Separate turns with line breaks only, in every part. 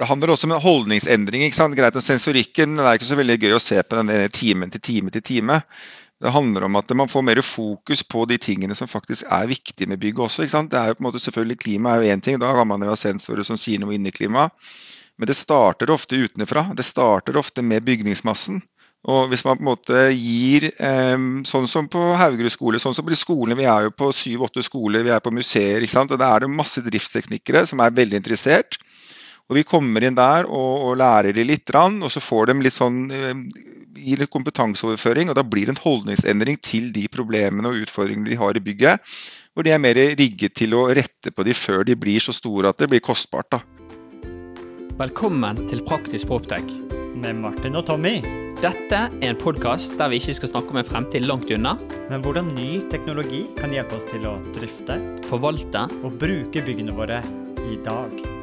For Det handler også om en holdningsendring. ikke sant? Greit, og Sensorikken det er ikke så veldig gøy å se på den timen til time til time. Det handler om at man får mer fokus på de tingene som faktisk er viktige med bygget også. ikke sant? Det er jo på en måte selvfølgelig Klima er jo én ting, da kan man jo ha sensorer som sier noe inni klimaet. Men det starter ofte utenfra. Det starter ofte med bygningsmassen. Og hvis man på en måte gir, eh, sånn som på Haugerud skole, sånn som på de skolene, vi er jo på syv-åtte skoler, vi er på museer, ikke sant? og da er det masse driftsteknikere som er veldig interessert. Og Vi kommer inn der og, og lærer de litt, og så får de litt sånn, eh, gir litt kompetanseoverføring. og Da blir det en holdningsendring til de problemene og utfordringene de har i bygget. Hvor de er mer rigget til å rette på de før de blir så store at det blir kostbart. da.
Velkommen til Praktisk Proptech.
Med Martin og Tommy.
Dette er en podkast der vi ikke skal snakke om en fremtid langt unna.
Men hvordan ny teknologi kan hjelpe oss til å drifte
Forvalte.
og bruke byggene våre i dag.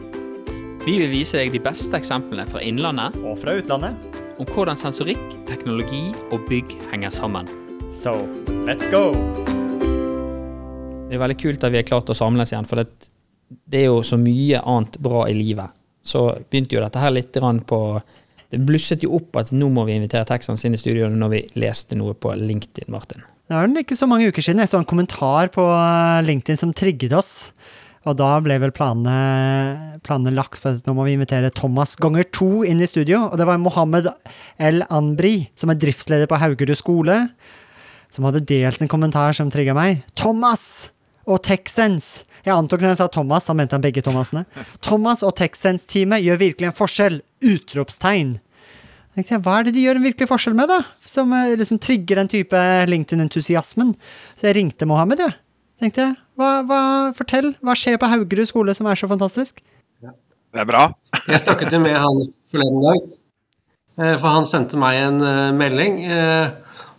Vi vil vise deg de beste eksemplene fra innlandet
Og fra utlandet.
om hvordan sensorikk, teknologi og bygg henger sammen.
So, let's go!
Det er veldig kult at vi har klart å samles igjen, for det, det er jo så mye annet bra i livet. Så begynte jo dette her litt på Det blusset jo opp at nå må vi invitere Texans inn i studio når vi leste noe på LinkedIn, Martin.
Det er vel ikke så mange uker siden jeg så en kommentar på eh, LinkedIn som trigget oss. Og da ble vel planene, planene lagt for at nå må vi invitere Thomas ganger to inn i studio. Og det var Mohammed El Anbri, som er driftsleder på Haugerud skole, som hadde delt en kommentar som trigga meg. Thomas og Texans! Jeg antok når jeg sa Thomas, så mente han begge Thomasene. Thomas og Texans-teamet gjør virkelig en forskjell! Utropstegn. Hva er det de gjør en virkelig forskjell med, da? Som eh, liksom trigger den type LinkedIn-entusiasmen. Så jeg ringte Mohammed, jeg. Tenkte jeg, hva, hva, Fortell, hva skjer på Haugerud skole som er så fantastisk?
Det er bra.
Jeg snakket jo med han forleden dag, eh, for han sendte meg en eh, melding eh,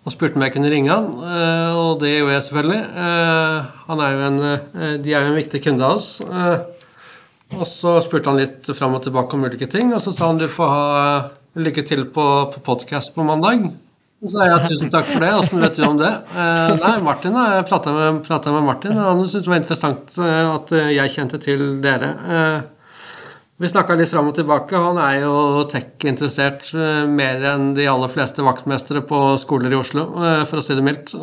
og spurte om jeg kunne ringe han, og det gjorde jeg selvfølgelig. Eh, Han er jo en, de er jo en viktig kunde av oss. eh, Og så spurte han litt fram og tilbake om ulike ting, og så sa han du får ha lykke til på, på podkast på mandag. Så jeg tusen takk for det, åssen vet du om det? Eh, nei, Martin, jeg prata med, med Martin, han syntes det var interessant eh, at eh, jeg kjente til dere. Eh, vi snakka litt fram og tilbake. Han er jo tech-interessert eh, mer enn de aller fleste vaktmestere på skoler i Oslo, eh, for å si det mildt.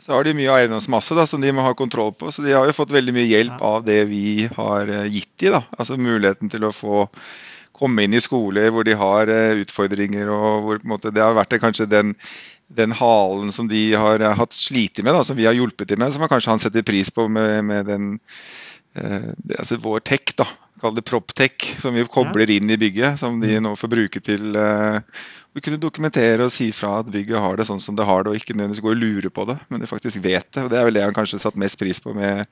Så har de mye eiendomsmasse da, som de må ha kontroll på. Så de har jo fått veldig mye hjelp av det vi har gitt de, da. Altså muligheten til å få komme inn i skoler hvor de har eh, utfordringer, og hvor måte, det har vært kanskje den, den halen som de har eh, hatt slitt med, da, som vi har hjulpet dem med, som kanskje han setter pris på med, med den eh, altså vår tech, da, kall det proptech, som vi kobler inn i bygget. Som de nå får bruke til eh, å kunne dokumentere og si fra at bygget har det sånn som det har det, og ikke nødvendigvis gå og lure på det, men de faktisk vet det. og Det er vel det han kanskje satt mest pris på med,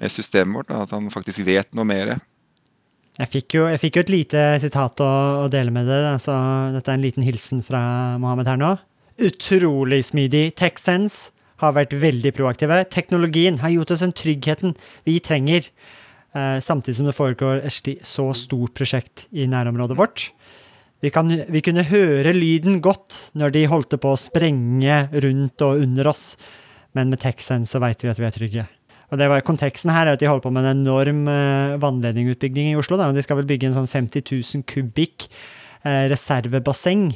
med systemet vårt, da, at han faktisk vet noe mer.
Jeg fikk jo, jeg fikk jo et lite sitat å, å dele med dere, så dette er en liten hilsen fra Mohammed her nå. Utrolig smidig. TechSense har vært veldig proaktive. Teknologien har gjort oss den tryggheten vi trenger, eh, samtidig som det foregår et så stort prosjekt i nærområdet vårt. Vi, kan, vi kunne høre lyden godt når de holdt på å sprenge rundt og under oss, men med TechSense så veit vi at vi er trygge. Og det var, Konteksten her er at de holder på med en enorm vannledningutbygging vannledningsutbygging i Oslo. Da, og De skal vel bygge en sånn 50 000 kubikk eh, reservebasseng,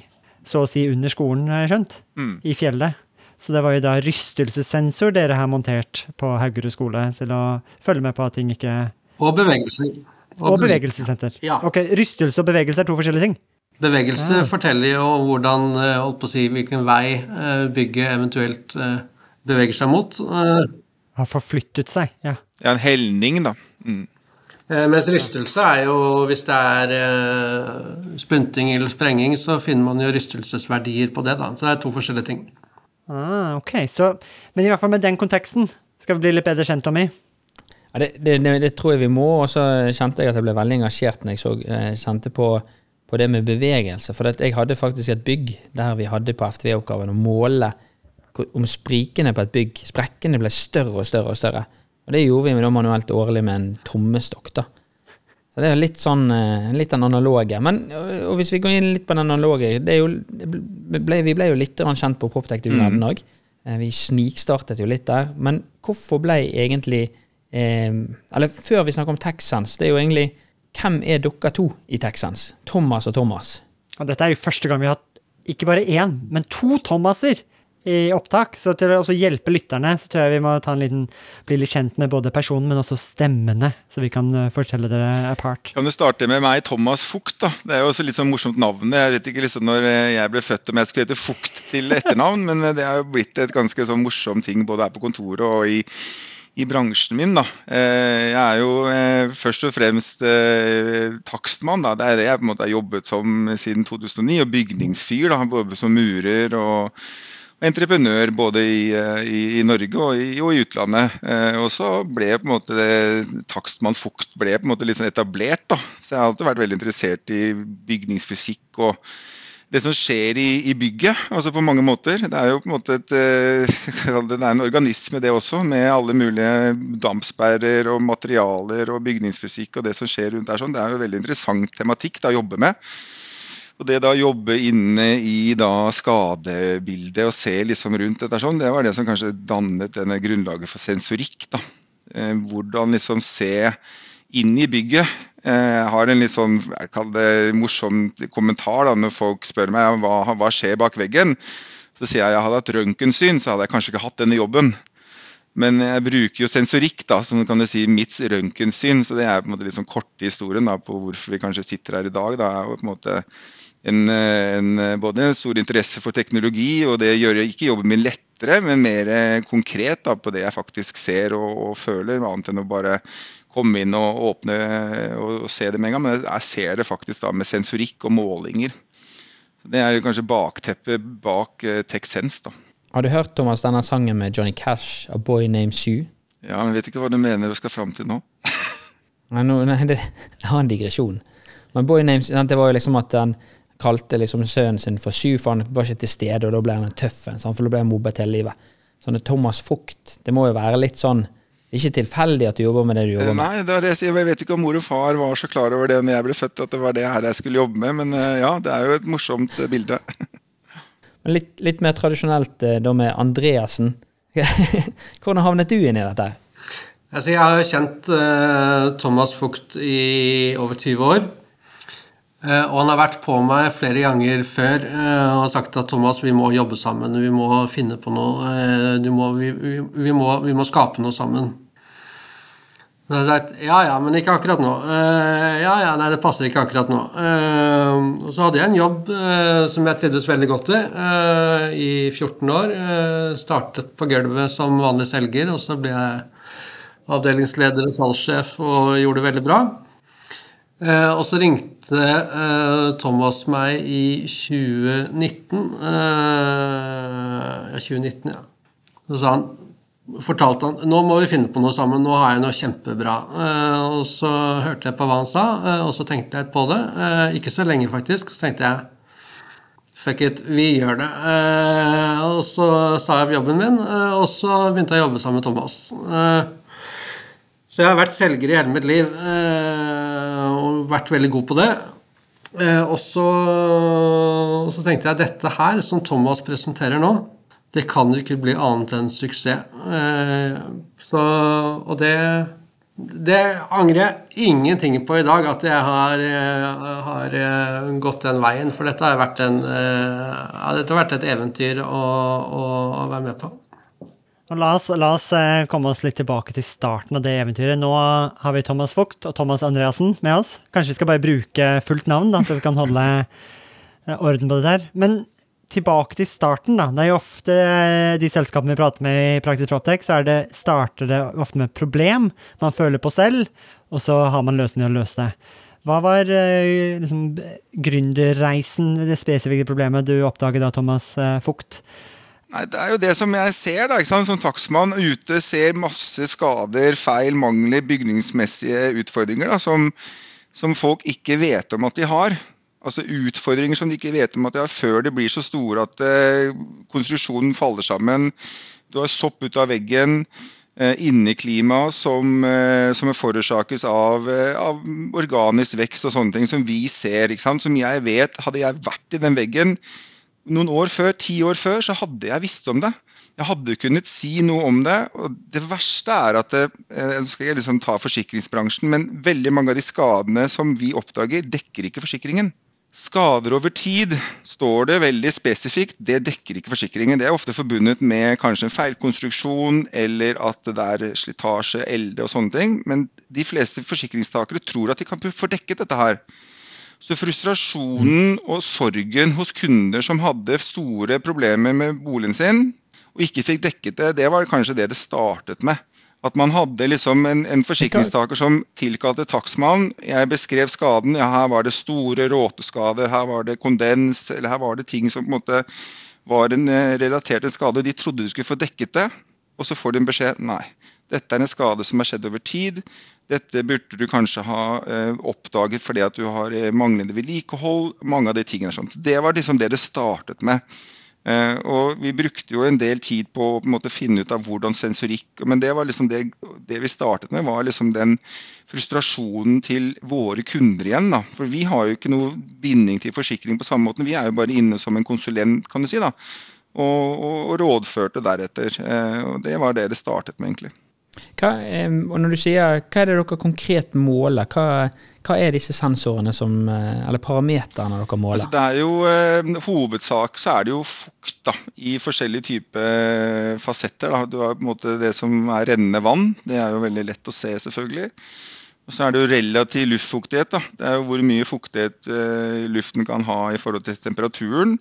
så å si under skolen, har jeg skjønt,
Mm.
i fjellet. Så det var jo da rystelsessensor dere har montert på Haugerud skole til å følge med på at ting ikke
og bevegelser.
Og bevegelsessenter.
Ja.
Ok, Rystelse og bevegelse er to forskjellige ting.
Bevegelse forteller jo hvordan, eh, holdt på å si, hvilken vei eh, bygget eventuelt eh, beveger seg mot.
Har forflyttet seg, ja.
Ja, en helning, da. Mm.
Eh, Mens rystelse er jo hvis det er eh, spunting eller sprenging, så finner man jo rystelsesverdier på det. da. Så det er to forskjellige ting.
Ah, ok, så, Men i hvert fall med den konteksten skal vi bli litt bedre kjent, Tommy.
Ja, det, det, det, det tror jeg vi må, og så kjente jeg at jeg ble veldig engasjert når jeg så, eh, kjente på, på det med bevegelse. For at jeg hadde faktisk et bygg der vi hadde på FTV-oppgaven å måle om sprikene på et bygg Sprekkene ble større og større og større. Og det gjorde vi med manuelt årlig med en tommestokk. da. Så det er litt sånn, eh, litt den analoge. Men og hvis vi går inn litt på den analoge det er jo, ble, Vi ble jo litt kjent på Proptech-dugnaden òg. Vi snikstartet jo litt der. Men hvorfor ble egentlig eh, Eller før vi snakker om TechSense, det er jo egentlig hvem er dere to i Texans? Thomas og Thomas.
Og dette er jo første gang vi har hatt ikke bare én, men to Thomaser i opptak. Så til å hjelpe lytterne, så tror jeg vi må ta en liten, bli litt kjent med både personen, men også stemmene, så vi kan uh, fortelle dere apart.
Kan du starte med meg, Thomas Fugt? da? Det er jo også litt sånn morsomt navn. Jeg vet ikke liksom når eh, jeg ble født om jeg skulle hete Fugt til etternavn, men eh, det har jo blitt et ganske sånn morsom ting både her på kontoret og i i bransjen min. da. Jeg er jo først og fremst takstmann. da. Det er det jeg på en måte har jobbet som siden 2009. Og bygningsfyr. da, Både som murer og entreprenør både i, eh, i, i Norge og i, og i, utlandet. Eh, og så ble på en måte det, takstmann Fugt ble på en måte litt sånn etablert. da. Så jeg har alltid vært veldig interessert i bygningsfysikk og det som skjer i, i, bygget. altså på mange måter. Det er jo på en måte et, eh, det er en organisme, det også, med alle mulige dampsperrer og materialer og bygningsfysikk og det som skjer rundt der. sånn. Det er jo veldig interessant tematikk da, å jobbe med. Og det da jobbe inne i da skadebildet og se liksom rundt dette sånn, det var det som kanskje dannet denne grunnlaget for sensorikk. da. Eh, hvordan liksom se inn i bygget. Eh, jeg har en litt sånn jeg kaller det morsom kommentar da, når folk spør meg hva, hva skjer bak veggen. Så sier jeg at jeg hadde hatt røntgensyn, så hadde jeg kanskje ikke hatt denne jobben. Men jeg bruker jo sensorikk da, som kan du si mitt røntgensyn. Så det er på en måte liksom korte historien da, på hvorfor vi kanskje sitter her i dag. Da, er jo på en måte en, en, både stor interesse for teknologi, og det gjør ikke jobben min lettere, men mer konkret da, på det jeg faktisk ser og, og, føler, annet enn å bare komme inn og åpne og, og, se det med en gang. Men jeg ser det faktisk da med sensorikk og målinger. Det er kanskje bakteppet bak uh, TechSense. da.
Har du hørt Thomas, denne sangen med Johnny Cash, 'A Boy Named Sue'?
Ja, men jeg vet ikke hva du mener du skal fram til nå.
nei, no, nei, det, jeg har en digresjon. Men Boy Named Sue, det var jo liksom at han kalte liksom sønnen sin for Sue, for han var ikke til stede, og da ble han en tøffen, for da ble han mobbet hele livet. Sånn Thomas Fugt, det må jo være litt sånn ikke tilfeldig at du jobber med det du jobber med?
Nei, det er det jeg Jeg vet ikke om mor og far var så klar over det når jeg ble født, at det var det her jeg skulle jobbe med, men eh, ja, det er jo et morsomt eh, bilde.
litt, litt, mer tradisjonelt eh, da med Andreassen. Hvordan havnet du inn i dette?
Altså, jeg har kjent uh, Thomas Fugt i over 20 år. Uh, og han har vært på meg flere ganger før uh, og sagt at Thomas, vi må jobbe sammen. Vi må finne på noe. Må, vi, vi, må, vi, må, skape noe sammen. Så jeg sagt ja ja, men ikke akkurat nå. Ja ja, nei, det passer ikke akkurat nå. Og så hadde jeg en jobb som jeg trivdes veldig godt i i 14 år. Startet på gulvet som vanlig selger, og så ble jeg avdelingsleder og salgssjef og gjorde det veldig bra. Og så ringte Thomas meg i 2019 eh, Ja, 2019, ja. Så sa han fortalte han nå må vi finne på noe sammen, nå har jeg noe kjempebra. Eh, og så hørte jeg på hva han sa, eh, og så tenkte jeg på det. Eh, ikke så lenge, faktisk. Så tenkte jeg fuck it, vi gjør det. og så sa jeg opp jobben min, og så begynte jeg å jobbe sammen med Thomas. så jeg har vært selger i hele mitt liv og vært veldig god på det. Og så, og så tenkte jeg dette her, som Thomas presenterer nå, det kan jo ikke bli annet enn suksess. Eh, så, og det, det angrer jeg ingenting på i dag, at jeg har, eh, har gått den veien. For dette har vært, en, ja, dette har vært et eventyr å, å, å være med på.
La oss, la oss, eh, komme oss litt tilbake til starten av det eventyret. Nå har vi Thomas Vogt og Thomas Andreassen med oss. Kanskje vi skal bare bruke fullt navn, da, så vi kan holde eh, orden på det der. Men tilbake til starten, da. Det er jo ofte eh, de selskapene vi prater med i Praktisk Proptech, så det, starter det ofte med et problem man føler på selv, og så har man løsning å løse det. Hva var liksom, gründerreisen, det spesifikke problemet du oppdaget da, Thomas Fugt?
Nei, Det er jo det som jeg ser da, som takstmann ute. Ser masse skader, feil, mangler, bygningsmessige utfordringer da, som, som, folk ikke vet om at de har. Altså Utfordringer som de ikke vet om at de har før det blir så store at eh, konstruksjonen faller sammen. Du har sopp ut av veggen. Eh, inneklima som, eh, som forårsakes av, eh, av, organisk vekst og sånne ting som vi ser. Som jeg vet, hadde jeg vært i den veggen noen år før, ti år før, så hadde jeg visst om det. Jeg hadde kunnet si noe om det, og det verste er at det, jeg Nå skal jeg liksom ta forsikringsbransjen, men veldig mange av de skadene som vi oppdager, dekker ikke forsikringen. Skader over tid står det veldig spesifikt, det dekker ikke forsikringen. Det er ofte forbundet med kanskje en feilkonstruksjon eller at det er slitasje, elde og sånne ting. Men de fleste forsikringstakere tror at de kan få dekket dette her. Så frustrasjonen og sorgen hos kunder som hadde store problemer med boligen sin, og ikke fikk dekket det, det var kanskje det det startet med. At man hadde liksom en, en forsikringstaker som tilkalte takstmannen. Jeg beskrev skaden. ja Her var det store råteskader, her var det kondens, eller her var det ting som på en måte var en eh, relatert til en skade. De trodde de skulle få dekket det, og så får de en beskjed nei. Dette er en skade som har skjedd over tid. Dette burde du kanskje ha eh, oppdaget fordi at du har eh, manglende vedlikehold. Mange av de tingene. Sånt. Det var liksom det det startet med. Uh, og Vi brukte jo en del tid på å finne ut av hvordan sensorikk Men det var liksom det, det, vi startet med, var liksom den frustrasjonen til våre kunder igjen. da. For vi har jo ikke noe binding til forsikring på samme måte. Vi er jo bare inne som en konsulent, kan du si. da. Og, og, og rådførte deretter. Uh, og Det var det det startet med, egentlig.
Hva, og når du sier, hva er det dere konkret måler? Hva, hva er disse sensorene som, eh, eller parameterne dere måler?
Altså det er jo, eh, hovedsak så er det jo fukt da, i forskjellige typer eh, fasetter. Da. Du har på en måte det som er rennende vann. Det er jo veldig lett å se, selvfølgelig. Og så er det jo relativ luftfuktighet. Da. Det er jo hvor mye fuktighet luften kan ha i forhold til temperaturen.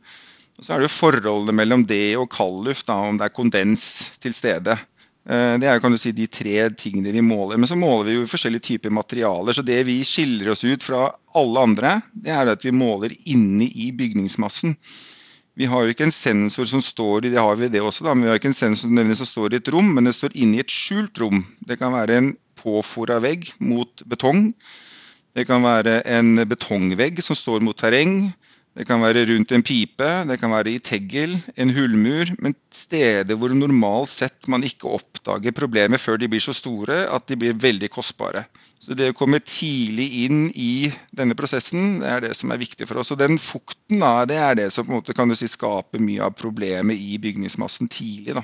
Og så er det jo forholdet mellom det og kaldluft, om det er kondens til stede. Eh, det er kan du si, de tre tingene vi måler. Men så måler vi jo forskjellige typer materialer. Så det vi skiller oss ut fra alle andre, det er at vi måler inne i bygningsmassen. Vi har jo ikke en sensor som står i det har vi det også da, men vi har ikke en sensor som står i et rom, men det står inne i et skjult rom. Det kan være en påfora vegg mot betong. Det kan være en betongvegg som står mot terreng. Det kan være rundt en pipe, det kan være i teggel, en hullmur, men steder hvor normalt sett man ikke oppdager problemer før de blir så store at de blir veldig kostbare. Så det å komme tidlig inn i denne prosessen, det er det som er viktig for oss. Og den fukten det er det som på en måte kan du si, skaper mye av problemet i bygningsmassen tidlig. da.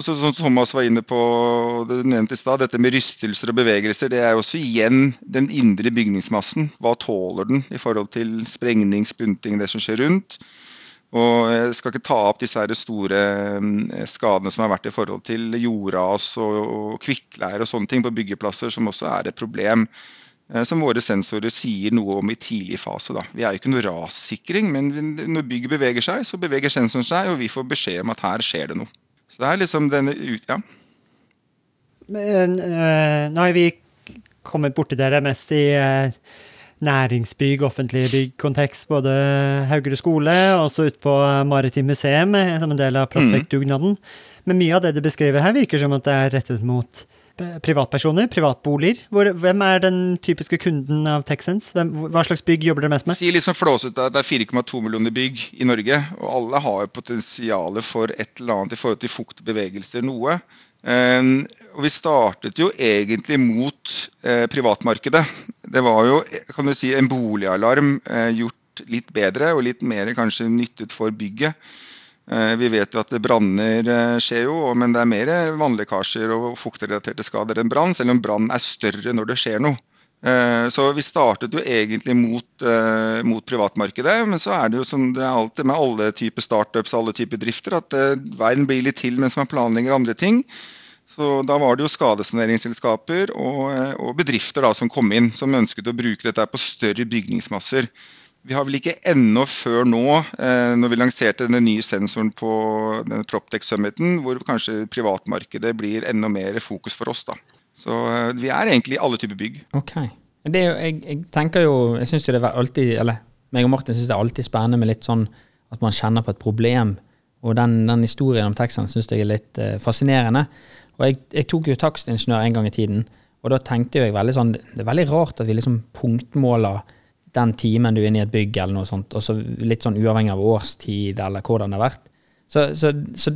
Så, som Thomas var inne på, det du nevnte i stad, dette med rystelser og bevegelser, det er også igjen den indre bygningsmassen. Hva tåler den i forhold til sprengning, spunting, det som skjer rundt? Og Jeg skal ikke ta opp disse store mm, skadene som har vært i forhold til jordras og, og kvikkleir og sånne ting på byggeplasser, som også er et problem. Eh, som våre sensorer sier noe om i tidlig fase. Da. Vi er jo ikke noe rassikring, men når bygget beveger seg, så beveger sensoren seg, og vi får beskjed om at her skjer det noe. Så det er liksom denne ut... Ja.
Men, uh, nå har vi kommet borti dere mest i uh, næringsbygg, offentlige byggkontekst, både Haugerud skole og også ute på Maritim museum som en del av Protect-dugnaden. Mm. Men mye av det du beskriver her, virker som at det er rettet mot privatpersoner, privatboliger. Hvor, hvem er den typiske kunden av Texans? Hvem, hva slags bygg jobber dere mest med?
Si liksom sånn at Det er 4,2 millioner bygg i Norge, og alle har potensial for et eller annet i forhold til fuktbevegelser. noe. Um, og Vi startet jo egentlig mot uh, privatmarkedet. Det var jo kan du si, en boligalarm uh, gjort litt bedre og litt mer kanskje nyttet for bygget. Eh, vi vet jo at branner eh, skjer jo, men det er mer vannlekkasjer og fuktrelaterte skader enn brann, selv om brann er større når det skjer noe. Eh, så vi startet jo egentlig mot, mot, privatmarkedet, men så er det jo som det er alltid med alle typer startups alle typer drifter, at verden blir litt til mens man planlegger andre ting. Så Da var det jo skadesaneringsselskaper og, og bedrifter da, som kom inn, som ønsket å bruke dette på større bygningsmasser. Vi har vel ikke ennå før nå, eh, når vi lanserte den nye sensoren på denne Proptech Summiten, hvor kanskje privatmarkedet blir enda mer fokus for oss. da. Så eh, vi er egentlig i alle typer bygg.
Ok. Det er jo, jeg, jeg tenker jo, jeg synes det er alltid, eller meg og Martin syns det er alltid spennende med litt sånn at man kjenner på et problem. Og den, den historien om teksten syns jeg er litt eh, fascinerende. Og jeg, jeg tok jo takstingeniør en gang i tiden, og da tenkte jeg veldig sånn Det er veldig rart at vi liksom punktmåler den timen du er inne i et bygg, eller noe sånt, og så litt sånn uavhengig av årstid eller hvordan det har vært. Så, så, så,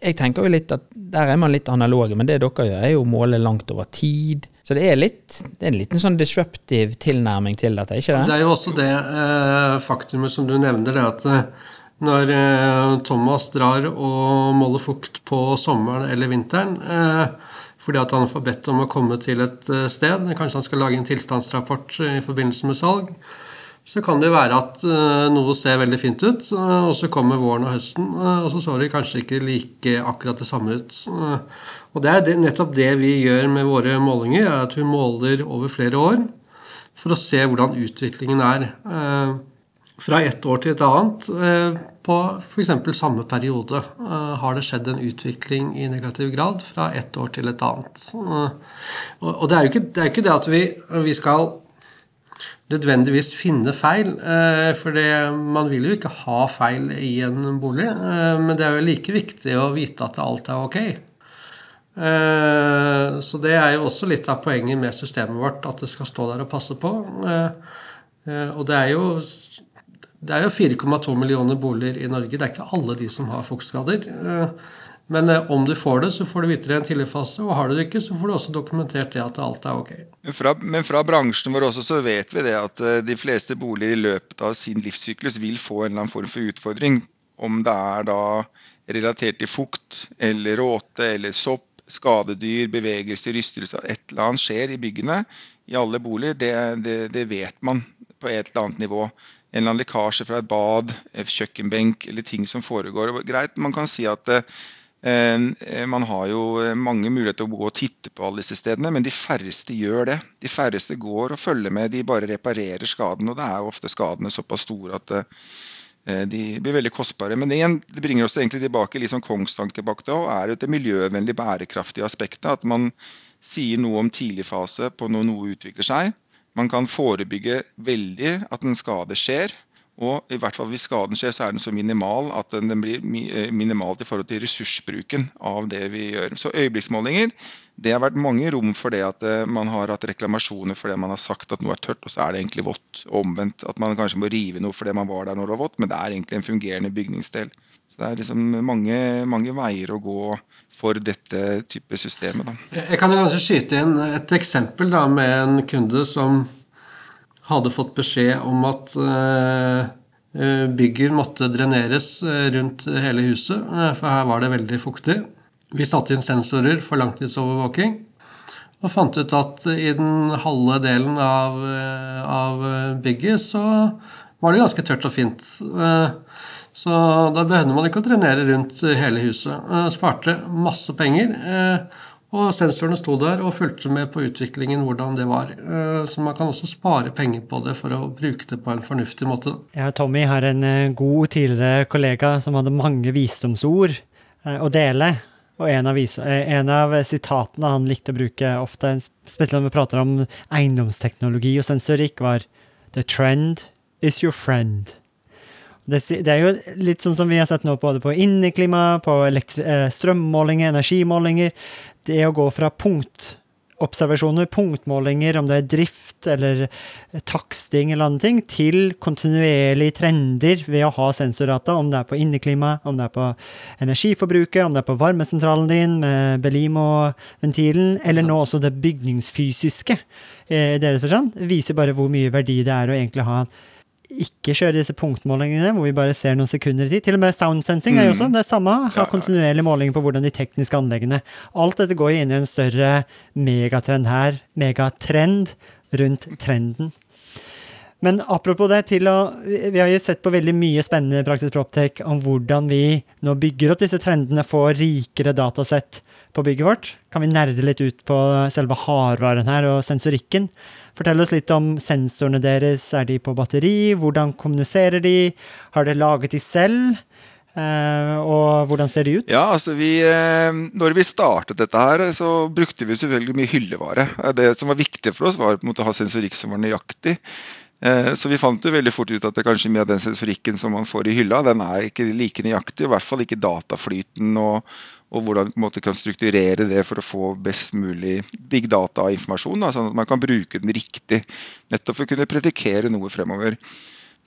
jeg tenker jo litt at der er man litt analoge, men det dere gjør, er jo å måle langt over tid. Så det er, litt, det er en liten sånn disruptive tilnærming til dette, ikke det?
Det er jo også det eh, faktumet som du nevner, det at eh, når eh, Thomas drar og måler fukt på sommeren eller vinteren eh, fordi at han får bedt om å komme til et eh, sted, kanskje han skal lage en tilstandsrapport i forbindelse med salg, så kan det være at noe ser veldig fint ut, og så kommer våren og høsten, og så så det kanskje ikke like akkurat det samme ut. Og det er nettopp det vi gjør med våre målinger, er at vi måler over flere år for å se hvordan utviklingen er fra et år til et annet eh, på f.eks. samme periode. Eh, har det skjedd en utvikling i negativ grad fra et år til et annet? Eh, og det er jo ikke det, ikke det at vi, vi, skal nødvendigvis finne feil, for det, man vil jo ikke ha feil i en bolig. Men det er jo like viktig å vite at alt er ok. Så det er jo også litt av poenget med systemet vårt, at det skal stå der og passe på. Og det er jo det er jo 4,2 millioner boliger i Norge. Det er ikke alle de som har fuktskader. Eh, men eh, om du får det, så får du vite det i en tidlig fase. Og har du det ikke, så får du også dokumentert det at alt er ok.
Fra, men fra bransjen vår også så vet vi det at eh, de fleste boliger i løpet av sin livssyklus vil få en eller annen form for utfordring. Om det er da relatert til fukt eller råte eller sopp, skadedyr, bevegelse, rystelse, et eller annet skjer i byggene i alle boliger, det, det, det vet man på et eller annet nivå en eller annen lekkasje fra et bad, kjøkkenbenk eller ting som foregår. Greit, Man kan si at eh, eh man har jo mange muligheter til å gå og titte på alle disse stedene, men de færreste gjør det. De færreste går og følger med, de bare reparerer skaden. Og det er jo ofte skadene såpass store at eh, de blir veldig kostbare. Men det, igjen, det bringer oss egentlig tilbake litt sånn kongstanke bak det òg, er det miljøvennlig, bærekraftige aspektet. At man sier noe om tidligfase på når noe utvikler seg. Man kan forebygge veldig at en skade skjer. Og i hvert fall hvis skaden skjer, så er den så minimal at den, blir eh, minimalt i forhold til ressursbruken av det vi gjør. Så øyeblikksmålinger, det har vært mange rom for det at eh, man har hatt reklamasjoner fordi man har sagt at noe er tørt, og så er det egentlig vått. Og omvendt. At man kanskje må rive noe fordi man var der når det var vått, men det er egentlig en fungerende bygningsdel. Det er liksom mange, mange veier å gå for dette type systemet. Da.
Jeg kan kanskje skyte inn et eksempel da, med en kunde som hadde fått beskjed om at uh, bygget måtte dreneres eh, rundt hele huset, for her var det veldig fuktig. Vi satte inn sensorer for langtidsovervåking og fant ut at i den halve delen av, av bygget så var det ganske tørt og fint. Så da behøvde man ikke å trenere rundt hele huset. Eh, sparte masse penger. Eh, og sensorene sto der og fulgte med på utviklingen, hvordan det var. Eh, så man kan også spare penger på det for å bruke det på en fornuftig måte.
Ja, Tommy har en god tidligere kollega som hadde mange visdomsord å dele. Og en av, en av, sitatene han likte å bruke ofte, spesielt når vi prater om eiendomsteknologi og sensorikk, var The trend is your friend. Det, det, er jo litt sånn som vi har sett nå både på inneklima, på eh, strømmålinger, energimålinger. Det å gå fra punktobservasjoner, punktmålinger, om det er drift eller taksting eller andre ting, til kontinuerlige trender ved å ha sensordata, om det er på inneklima, om det er på energiforbruket, om det er på varmesentralen din med Belimo-ventilen, eller nå også det bygningsfysiske eh, i deres forstand, viser bare hvor mye verdi det er å egentlig ha ikke kjøre disse punktmålingene hvor vi bare ser noen sekunder i tid. Til og med sound sensing er jo også mm. det samme. Ha kontinuerlig måling på hvordan de tekniske anleggene Alt dette går inn i en større megatrend her. Megatrend rundt trenden. Men apropos det, å, vi har jo sett på veldig mye spennende praktisk proptek om hvordan vi nå bygger opp disse trendene, for rikere datasett på bygget vårt. Kan vi nerde litt ut på selve hardvaren her og sensorikken? Fortell oss litt om sensorene deres. Er de på batteri? Hvordan kommuniserer de? Har dere laget de selv? Uh, og hvordan ser de ut?
Ja, altså vi, uh, når vi startet dette her, så brukte vi selvfølgelig mye hyllevare. Det som var viktig for oss, var å ha sensorikk som var nøyaktig. Uh, så vi fant jo veldig fort ut at det kanskje mye av den sensorikken som man får i hylla, den er ikke like nøyaktig. I hvert fall ikke dataflyten og, og hvordan man kan strukturere det for å få best mulig big data-informasjon. Sånn at man kan bruke den riktig, nettopp for å kunne predikere noe fremover.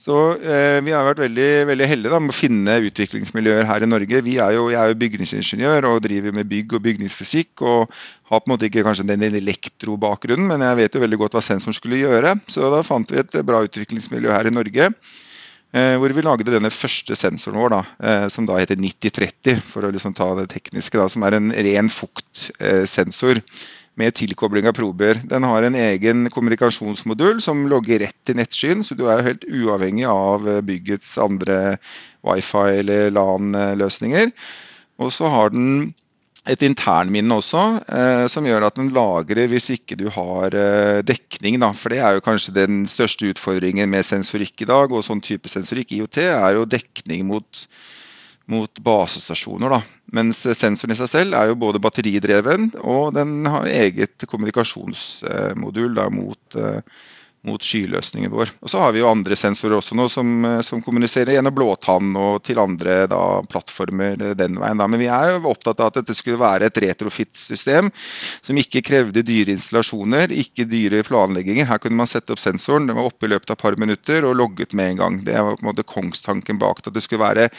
Så eh, Vi har vært veldig, veldig heldige da, med å finne utviklingsmiljøer her i Norge. Er jo, jeg er jo bygningsingeniør og driver med bygg og bygningsfysikk. og Har på en måte ikke kanskje den elektrobakgrunnen, men jeg vet jo veldig godt hva sensoren skulle gjøre. Så da fant vi et bra utviklingsmiljø her i Norge Eh, hvor vi lagde denne første sensoren vår, da, eh, som da heter 9030, for å liksom ta det tekniske. Da, som er en ren fuktsensor med tilkobling av prober. Den har en egen kommunikasjonsmodul som logger rett til nettskyen, så du er helt uavhengig av byggets andre wifi eller LAN-løsninger. Og så har den et internminne også, eh, som gjør at den lagrer hvis ikke du har eh, dekning. Da. For det er jo kanskje den største utfordringen med sensorikk i dag, og sånn type sensorikk, IOT, er jo dekning mot, mot basestasjoner. Da. Mens sensoren i seg selv er jo både batteridreven, og den har eget kommunikasjonsmodul da, mot eh, mot skyløsningen vår. Og Så har vi jo andre sensorer også nå som, eh, som kommuniserer gjennom blåtann og til andre da, plattformer den veien. Da. Men vi er jo opptatt av at dette skulle være et retrofit-system som ikke krevde dyre installasjoner, ikke dyre planlegginger. Her kunne man sette opp sensoren, den var oppe i løpet av et par minutter og logget med en gang. Det var på en måte kongstanken bak det, at det skulle være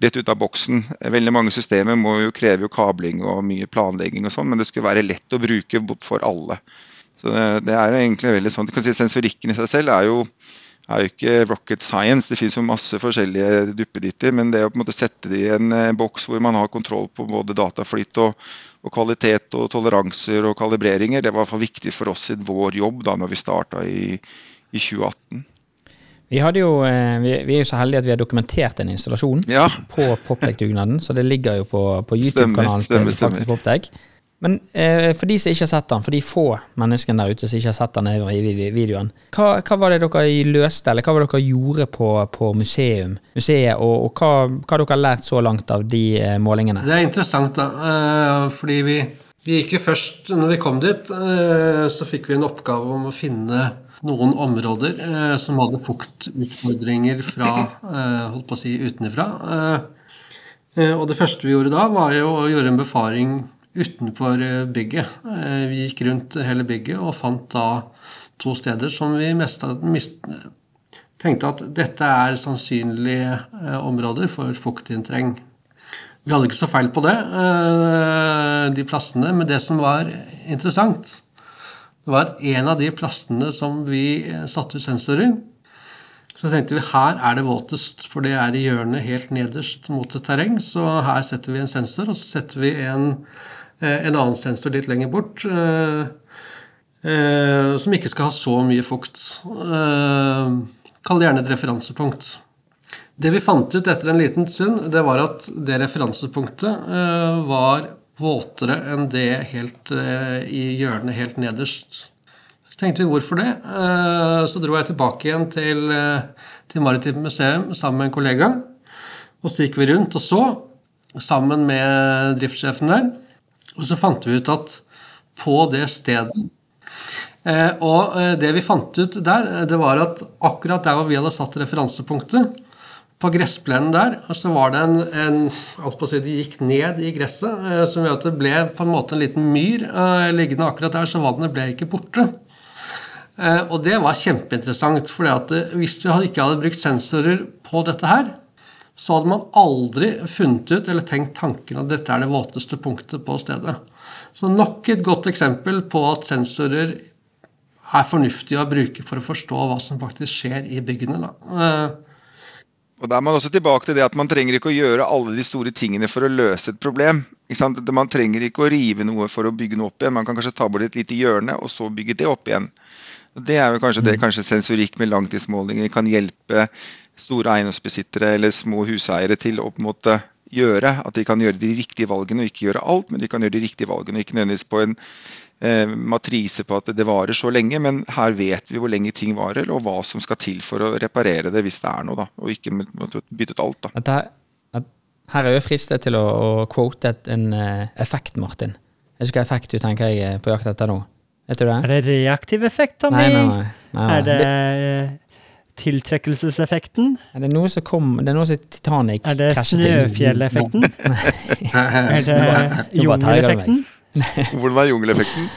rett ut av boksen. Veldig mange systemer må jo kreve jo kabling og mye planlegging og sånn, men det skulle være lett å bruke for alle. Så det, det er egentlig veldig sånn, du kan si Sensorikken i seg selv er jo, er jo ikke rocket science. Det finnes jo masse forskjellige duppeditter, men det å på en måte sette det i en eh, boks hvor man har kontroll på både dataflyt og, og, kvalitet og toleranser og kalibreringer, det var i hvert fall viktig for oss i vår jobb da når vi starta i, i 2018.
Vi, jo, eh, vi, vi, er jo så heldige at vi har dokumentert en installasjon
ja.
på Poptech-dugnaden, så det ligger jo på, på YouTube-kanalen til faktisk Poptech. Men eh, for de som ikke har sett den, for de få menneskene der ute som ikke har sett den i videoen, hva, hva, var det dere løste, eller hva var det dere gjorde på, på museum, museet, og, og hva, hva har dere lært så langt av de eh, målingene?
Det er interessant, da, eh, fordi vi, vi gikk jo først, når vi kom dit, eh, så fikk vi en oppgave om å finne noen områder eh, som hadde fuktutfordringer fra eh, holdt på å si utenfra. og det første vi gjorde da, var jo å gjøre en befaring utenfor eh, bygget. Eh, vi gikk rundt hele bygget og fant da to steder som vi mest, tenkte at dette er sannsynlige eh, områder for fuktinntreng. Vi hadde ikke så feil på det, de plassene, men det som var interessant, det var at en av de plassene som vi satte ut sensorer, så tenkte vi her er det våtest, for det er i hjørnet helt nederst mot et terreng. Så her setter vi en sensor, og så setter vi en en annen sensor litt lenger bort. Eh, eh, som ikke skal ha så mye fukt. Kall det gjerne et referansepunkt. Det vi fant ut etter en liten stund, det var at det referansepunktet var våtere enn det helt i hjørnet helt nederst. Så tenkte vi hvorfor det. Så dro jeg tilbake igjen til, til Maritimt museum sammen med en kollega. Og så gikk vi rundt og så, sammen med driftssjefen der. Og så fant vi ut at på det stedet eh, Og eh, det vi fant ut der, eh, det var at akkurat der hvor vi hadde satt referansepunktet, på gressplenen der, så var det en, en altså på å si, Det gikk ned i gresset, som gjør at det ble på en måte en liten myr liggende akkurat der, så vannet ble ikke borte. Og det var kjempeinteressant, for hvis vi ikke hadde brukt sensorer på dette her, så hadde man aldri funnet ut eller tenkt tanken at dette er det våteste punktet på stedet. Så nok et godt eksempel på at sensorer er fornuftige å bruke for å forstå hva som faktisk skjer i byggene. Da. Eh,
og Da er man også tilbake til det at man trenger ikke å gjøre alle de store tingene for å løse et problem. Man trenger ikke å rive noe for å bygge noe opp igjen. Man kan kanskje ta bort et lite hjørne, og så bygge det opp igjen. Det er jo kanskje det mm. kanskje sensorikk med langtidsmålinger kan hjelpe store eiendomsbesittere eller små huseiere til å på en måte gjøre. At de kan gjøre de riktige valgene og ikke gjøre alt, men de kan gjøre de riktige valgene. Ikke nødvendigvis på en eh, matrise på at det varer så lenge, men her vet vi hvor lenge ting varer, og hva som skal til for å reparere det hvis det er noe. da, Og ikke bytte ut alt. da.
Dette, her er jeg fristet til å, å quote en uh, effekt, Martin. Jeg husker effekt du tenker jeg er på jakt etter nå. Vet du det?
Er det reaktiv effekt, Tommy?
Nei, nei, nei. nei,
nei. Er det tiltrekkelseseffekten?
Er det noe som kom Det er noe som Titanic
Er det Snøfjelleffekten? er det jungeleffekten?
Hvordan er jungeleffekten?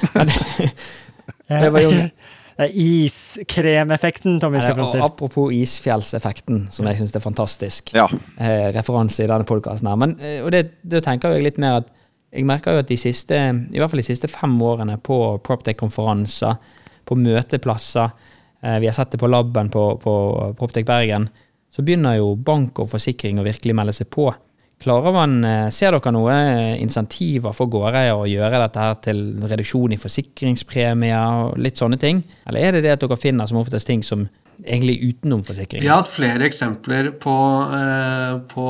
det var jungel.
Det er iskremeffekten, Tommy skal fram til.
Apropos isfjellseffekten, som jeg syns er fantastisk.
Ja.
Eh, referanse i denne podkasten her. Men, eh, og det, det, tenker jeg litt mer at jeg merker jo at de siste, i hvert fall de siste fem årene på Proptech-konferanser, på møteplasser, vi har sett det på laben på, på Proptech Bergen. så begynner jo bank og forsikring å virkelig melde seg på. Klarer man, eh, Ser dere noe insentiver for gårdeiere å gjøre dette her til reduksjon i forsikringspremier og litt sånne ting? Eller er det det at dere finner som oftest ting som egentlig utenom forsikring?
Vi har hatt flere eksempler på, eh, på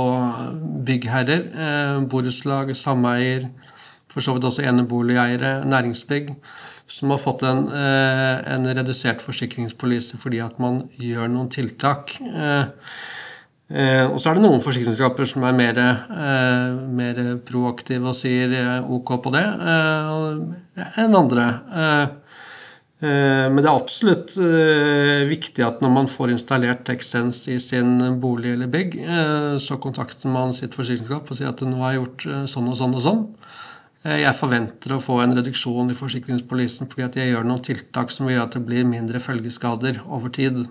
byggherrer, eh, borettslag, sameier, for så vidt også eneboligeiere, næringsbygg, som har fått en, eh, en redusert forsikringspolise fordi at man gjør noen tiltak. Eh, Eh, og så er det noen forsikringsselskaper som er mer, mer, proaktive og sier ok på det, enn andre. Men det er absolutt viktig at når man får installert TechSense i sin bolig eller bygg, så kontakter man sitt forsikringsselskap og sier at nå har jeg gjort sånn og sånn og sånn. Jeg forventer å få en reduksjon i forsikringspolisen fordi at jeg gjør noen tiltak som gjør at det blir mindre følgeskader over tid.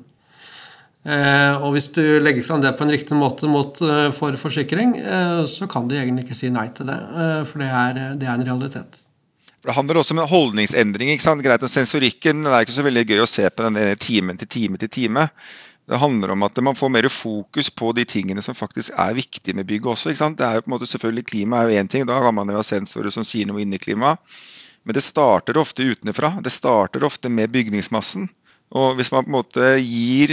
Eh, og hvis du legger fram det på en riktig måte mot, eh, for forsikring, eh, så kan du egentlig ikke si nei til det. For det er, det er en realitet.
Det handler også om en holdningsendring. ikke sant? Greit, Sensorikken det er ikke så veldig gøy å se på den timen til time til time. Det handler om at man får mer fokus på de tingene som faktisk er viktige med bygget også. ikke sant? Det er jo på en måte selvfølgelig Klima er jo én ting, da kan man jo ha sensorer som sier noe inni klimaet. Men det starter ofte utenfra. Det starter ofte med bygningsmassen. Og hvis man på en måte gir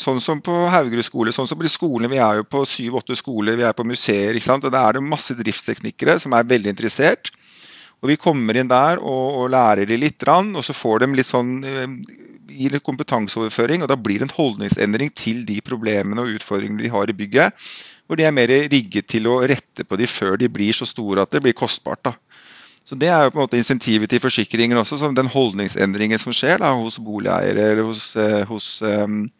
Sånn som på Haugerud skole, sånn som på de skolene Vi er jo på syv-åtte skoler, vi er på museer. ikke sant? Og Da er det masse driftsteknikere som er veldig interessert. Og Vi kommer inn der og, og lærer de litt, og så får de litt sånn gir litt kompetanseoverføring. og Da blir det en holdningsendring til de problemene og utfordringene de har i bygget. Hvor de er mer rigget til å rette på de før de blir så store at det blir kostbart. da. Så Det er jo på en måte insentivet til forsikringen også, som den holdningsendringen som skjer da, hos boligeiere eller hos, eh, hos um,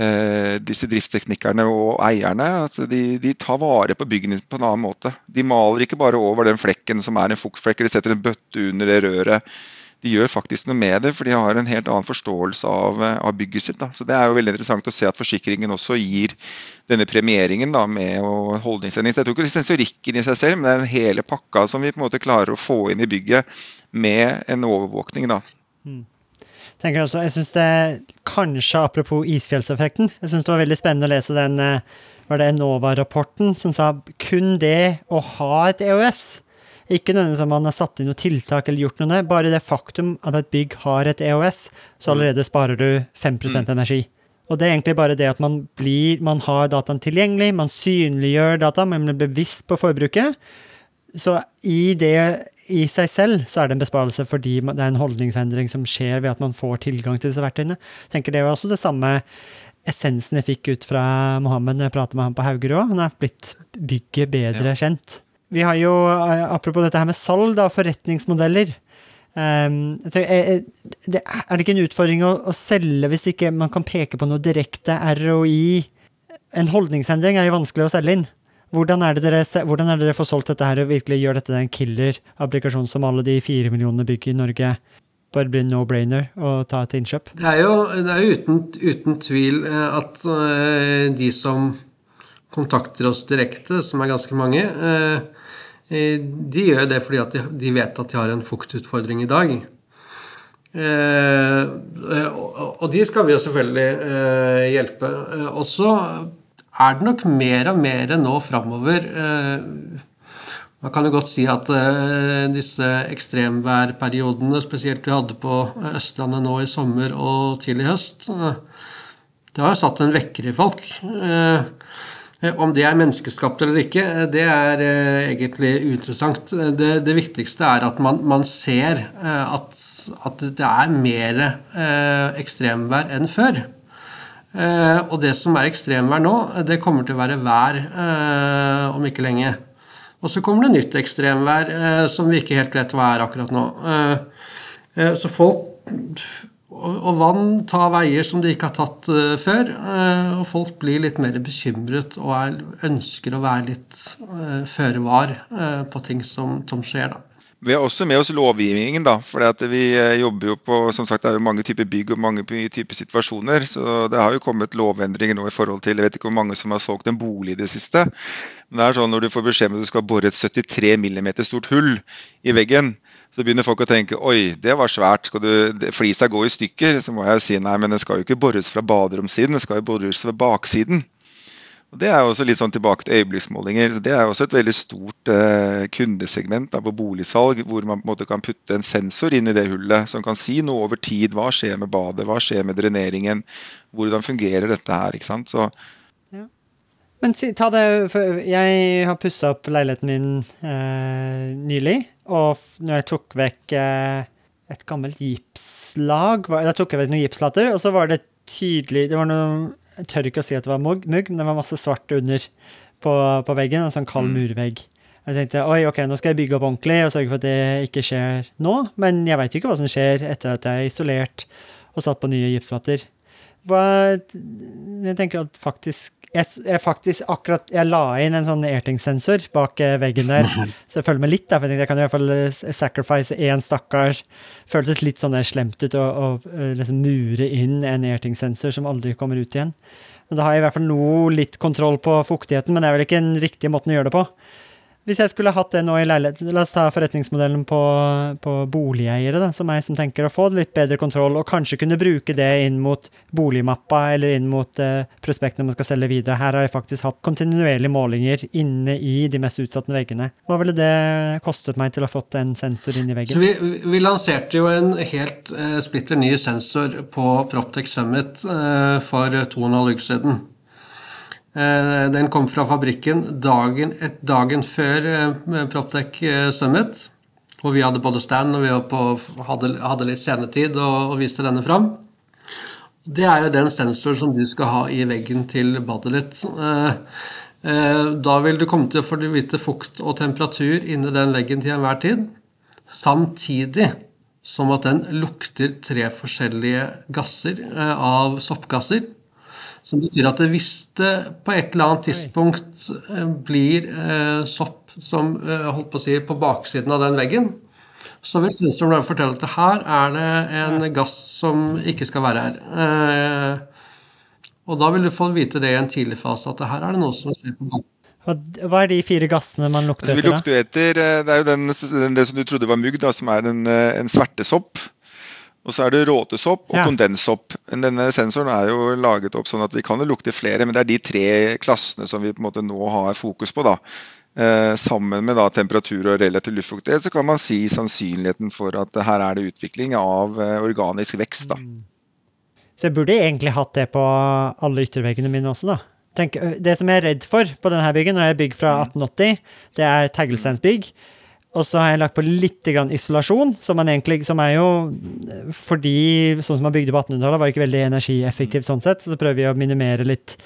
uh, disse driftsteknikerne og eierne. At de, de, tar vare på byggene på en annen måte. De maler ikke bare over den flekken som er en fuktflekk, eller setter en bøtte under det røret de gjør faktisk noe med det, for de har en helt annen forståelse av, eh, av bygget sitt. Da. Så Det er jo veldig interessant å se at forsikringen også gir denne premieringen da, med holdningsendring. Jeg tror ikke sensorikken i seg selv, men det er den hele pakka som vi på en måte klarer å få inn i bygget med en overvåkning. da. Mm.
Tenker også, jeg synes det, Kanskje apropos isfjellseffekten. Jeg syns det var veldig spennende å lese den eh, var det Enova-rapporten som sa kun det å ha et EOS ikke nødvendigvis om man har satt inn noe tiltak eller gjort noe, bare det faktum at et bygg har et EOS, så mm. allerede sparer du 5 mm. energi. Og det er egentlig bare det at man blir Man har dataen tilgjengelig, man synliggjør data, man blir bevisst på forbruket. Så i det i seg selv så er det en besparelse fordi det er en holdningsendring som skjer ved at man får tilgang til disse verktøyene. Jeg tenker Det var også det samme essensen jeg fikk ut fra Mohammed når jeg pratet med ham på Haugerud. Han er blitt bygget bedre ja. kjent. Vi har jo, eh, apropos dette her med salg, da, forretningsmodeller. Um, er, er, det ikke en utfordring å, å, selge hvis ikke man kan peke på noe direkte ROI? En holdningsendring er jo vanskelig å selge inn. Hvordan er, det dere, hvordan er det dere får solgt dette her og virkelig gjør dette en killer-applikasjon som alle de fire millionene bygg i Norge bare blir no-brainer å ta til innkjøp?
Det er jo, det er uten, uten, tvil eh, at de som kontakter oss direkte, som er ganske mange, uh, Eh, de gjør det fordi at de vet at de har en fuktutfordring i dag. Eh, og de skal vi jo selvfølgelig eh, hjelpe. Og så er det nok mer og mer nå framover Man kan jo godt si at disse ekstremværperiodene, spesielt vi hadde på Østlandet nå i sommer og tidlig høst, det har jo satt en vekker i folk. Eh, om det er menneskeskapt eller ikke, eh, det er eh, egentlig uinteressant. Det, det, viktigste er at man, man ser at, at, det er mer ekstremvær enn før. Og det som er ekstremvær nå, det kommer til å være vær om ikke lenge. Og så kommer det nytt ekstremvær som vi ikke helt vet hva er akkurat nå. Så folk og vann tar veier som de ikke har tatt uh, før. Uh, og folk blir litt mer bekymret og er, ønsker å være litt uh, føre var på ting som, som skjer. da.
Vi har også med oss lovgivningen. da, for Vi jobber jo på som sagt, det er jo mange typer bygg og mange typer situasjoner. så Det har jo kommet lovendringer nå i forhold til Jeg vet ikke hvor mange som har solgt en bolig i det siste. Men det er sånn når du får beskjed om at du skal bore et 73 mm stort hull i veggen, så begynner folk å tenke oi, det var svært. Skal du, flisa gå i stykker? Så må jeg si nei, men den skal jo ikke bores fra baderomssiden, den skal jo bores fra baksiden. Og Det er jo også litt sånn tilbake til øyeblikksmålinger. Det er jo også et veldig stort eh, kundesegment da, på boligsalg, hvor man på en måte kan putte en sensor inn i det hullet som kan si noe over tid. Hva skjer med badet, hva skjer med dreneringen, hvordan fungerer dette her. ikke sant? Så
Men ta det, for jeg har pussa opp leiligheten min eh, nylig, og når jeg tok vekk eh, et gammelt gipslag var- Da tok jeg vekk noen gipslater og så var det tydelig Det var noe Jeg tør ikke å si at det var mugg, men det var masse svart under på, på veggen, en sånn kald murvegg. Jeg tenkte oi, ok, nå skal jeg bygge opp ordentlig og sørge for at det ikke skjer nå, men jeg veit jo ikke hva som skjer etter at jeg er isolert og satt på nye gipsplater. Jeg tenker at faktisk jeg, jeg faktisk akkurat Jeg la inn en sånn Airting-sensor bak eh, veggen der, så jeg følger med litt. Der, for jeg jeg kan i hvert fall eh, sacrifice én stakkars Føltes litt sånn slemt ut å, eh, liksom mure inn en Airting-sensor som aldri kommer ut igjen. Men da har jeg i hvert fall noe litt kontroll på fuktigheten, men det er vel ikke den riktige måten å gjøre det på. Hvis jeg skulle hatt det nå i leilighet La oss ta forretningsmodellen på, på boligeiere, da, som meg, som tenker å få litt bedre kontroll, og kanskje kunne bruke det inn mot boligmappa eller inn mot eh, prospektene man skal selge videre. Her har jeg faktisk hatt kontinuerlige målinger inne i de mest utsatte veggene. Hva ville det kostet meg til å ha fått en sensor inn i veggen?
vi, vi lanserte jo en helt eh, splitter ny sensor på Proptech Summit eh, for to og en halv uke siden. Eh, den kom fra fabrikken dagen, et, dagen før eh, Proptech eh, Summit. Hvor vi hadde både stand og vi hadde, hadde litt scenetid og, og viste denne fram. Det er jo den sensoren som du skal ha i veggen til badet ditt. Da vil du komme til å få vite fukt og temperatur inni den veggen til enhver tid. Samtidig som at den lukter tre forskjellige gasser av soppgasser. Som betyr at hvis det på et eller annet tidspunkt eh, blir eh, sopp som eh, holdt på å si på baksiden av den veggen, så vil sensoren fortelle at her er det en gass som ikke skal være her. Eh, og da vil du få vite det i en tidlig fase, at her er det noe som skjer på bakken.
Hva er de fire gassene man lukter
altså, vi lukter etter Det er jo den, den, det som du trodde var mugg, da, som er en, en svertesopp. Og så er det råtesopp og
Ja.
kondenssopp. Denne sensoren er jo laget opp sånn at vi kan jo lukte flere, men det er de tre klassene som vi på en måte nå har fokus på. da. Eh, sammen med da temperatur og relativ luftfuktighet så kan man si sannsynligheten for at her er det utvikling av eh, organisk vekst. da.
Så jeg burde egentlig hatt det på alle ytterveggene mine også, da. Tenk, det som jeg er redd for på denne byggen, og jeg er bygg fra 1880, det er teglsteinsbygg. Og så har jeg lagt på litt grann isolasjon, som, man egentlig, som er jo fordi sånn som man bygde på 1800-tallet, var ikke veldig energieffektivt sånn sett. Så prøver vi å minimere litt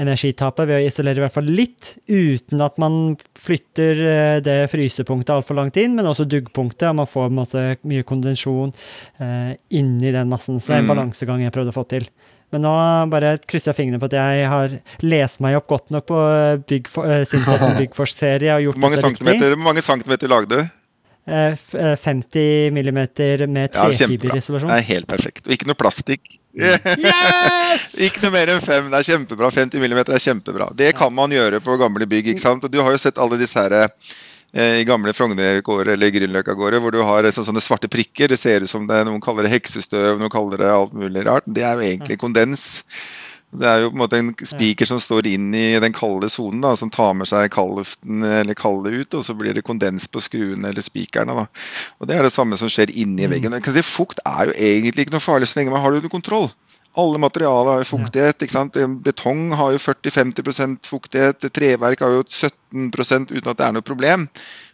energitapet ved å isolere i hvert fall litt, uten at man flytter eh, det frysepunktet altfor langt inn, men også duggpunktet, og man får måte mye kondensjon eh, inni den massen. Så det er en
Mm.
balansegang jeg prøvde å få til. Men nå bare krysser jeg fingrene på at jeg har lest meg opp godt nok på eh, eh, Sintef sin Byggforsk-serie og gjort
Hvor mange, centimeter, mange centimeter lagde du?
Eh, f- eh, 50 millimeter med
Ja, Det er helt perfekt. Og ikke noe plastikk.
Yes!
Ikke noe mer enn fem. Det er kjempebra. 50 millimeter er kjempebra. Det kan man gjøre på gamle bygg. ikke sant? Og Du har jo sett alle disse her i gamle Frogner-gårder eller Grünerløkka-gårder hvor du har sånn, sånne svarte prikker. Det ser ut som det er noen kaller det heksestøv, noen kaller det alt mulig rart. Det er jo egentlig kondens. Det er jo på en måte en spiker som står inn i den kalde sonen, som tar med seg kaldluften eller kaldet ut, og så blir det kondens på skruene eller spikerne. da. Og Det er det samme som skjer inni veggen. Jeg kan si Fukt er jo egentlig ikke noe farlig så lenge man har det under kontroll. Alle materialer har jo fuktighet. ikke sant? Betong har jo 40-50% fuktighet. Treverk har jo 17% uten at det er noe problem.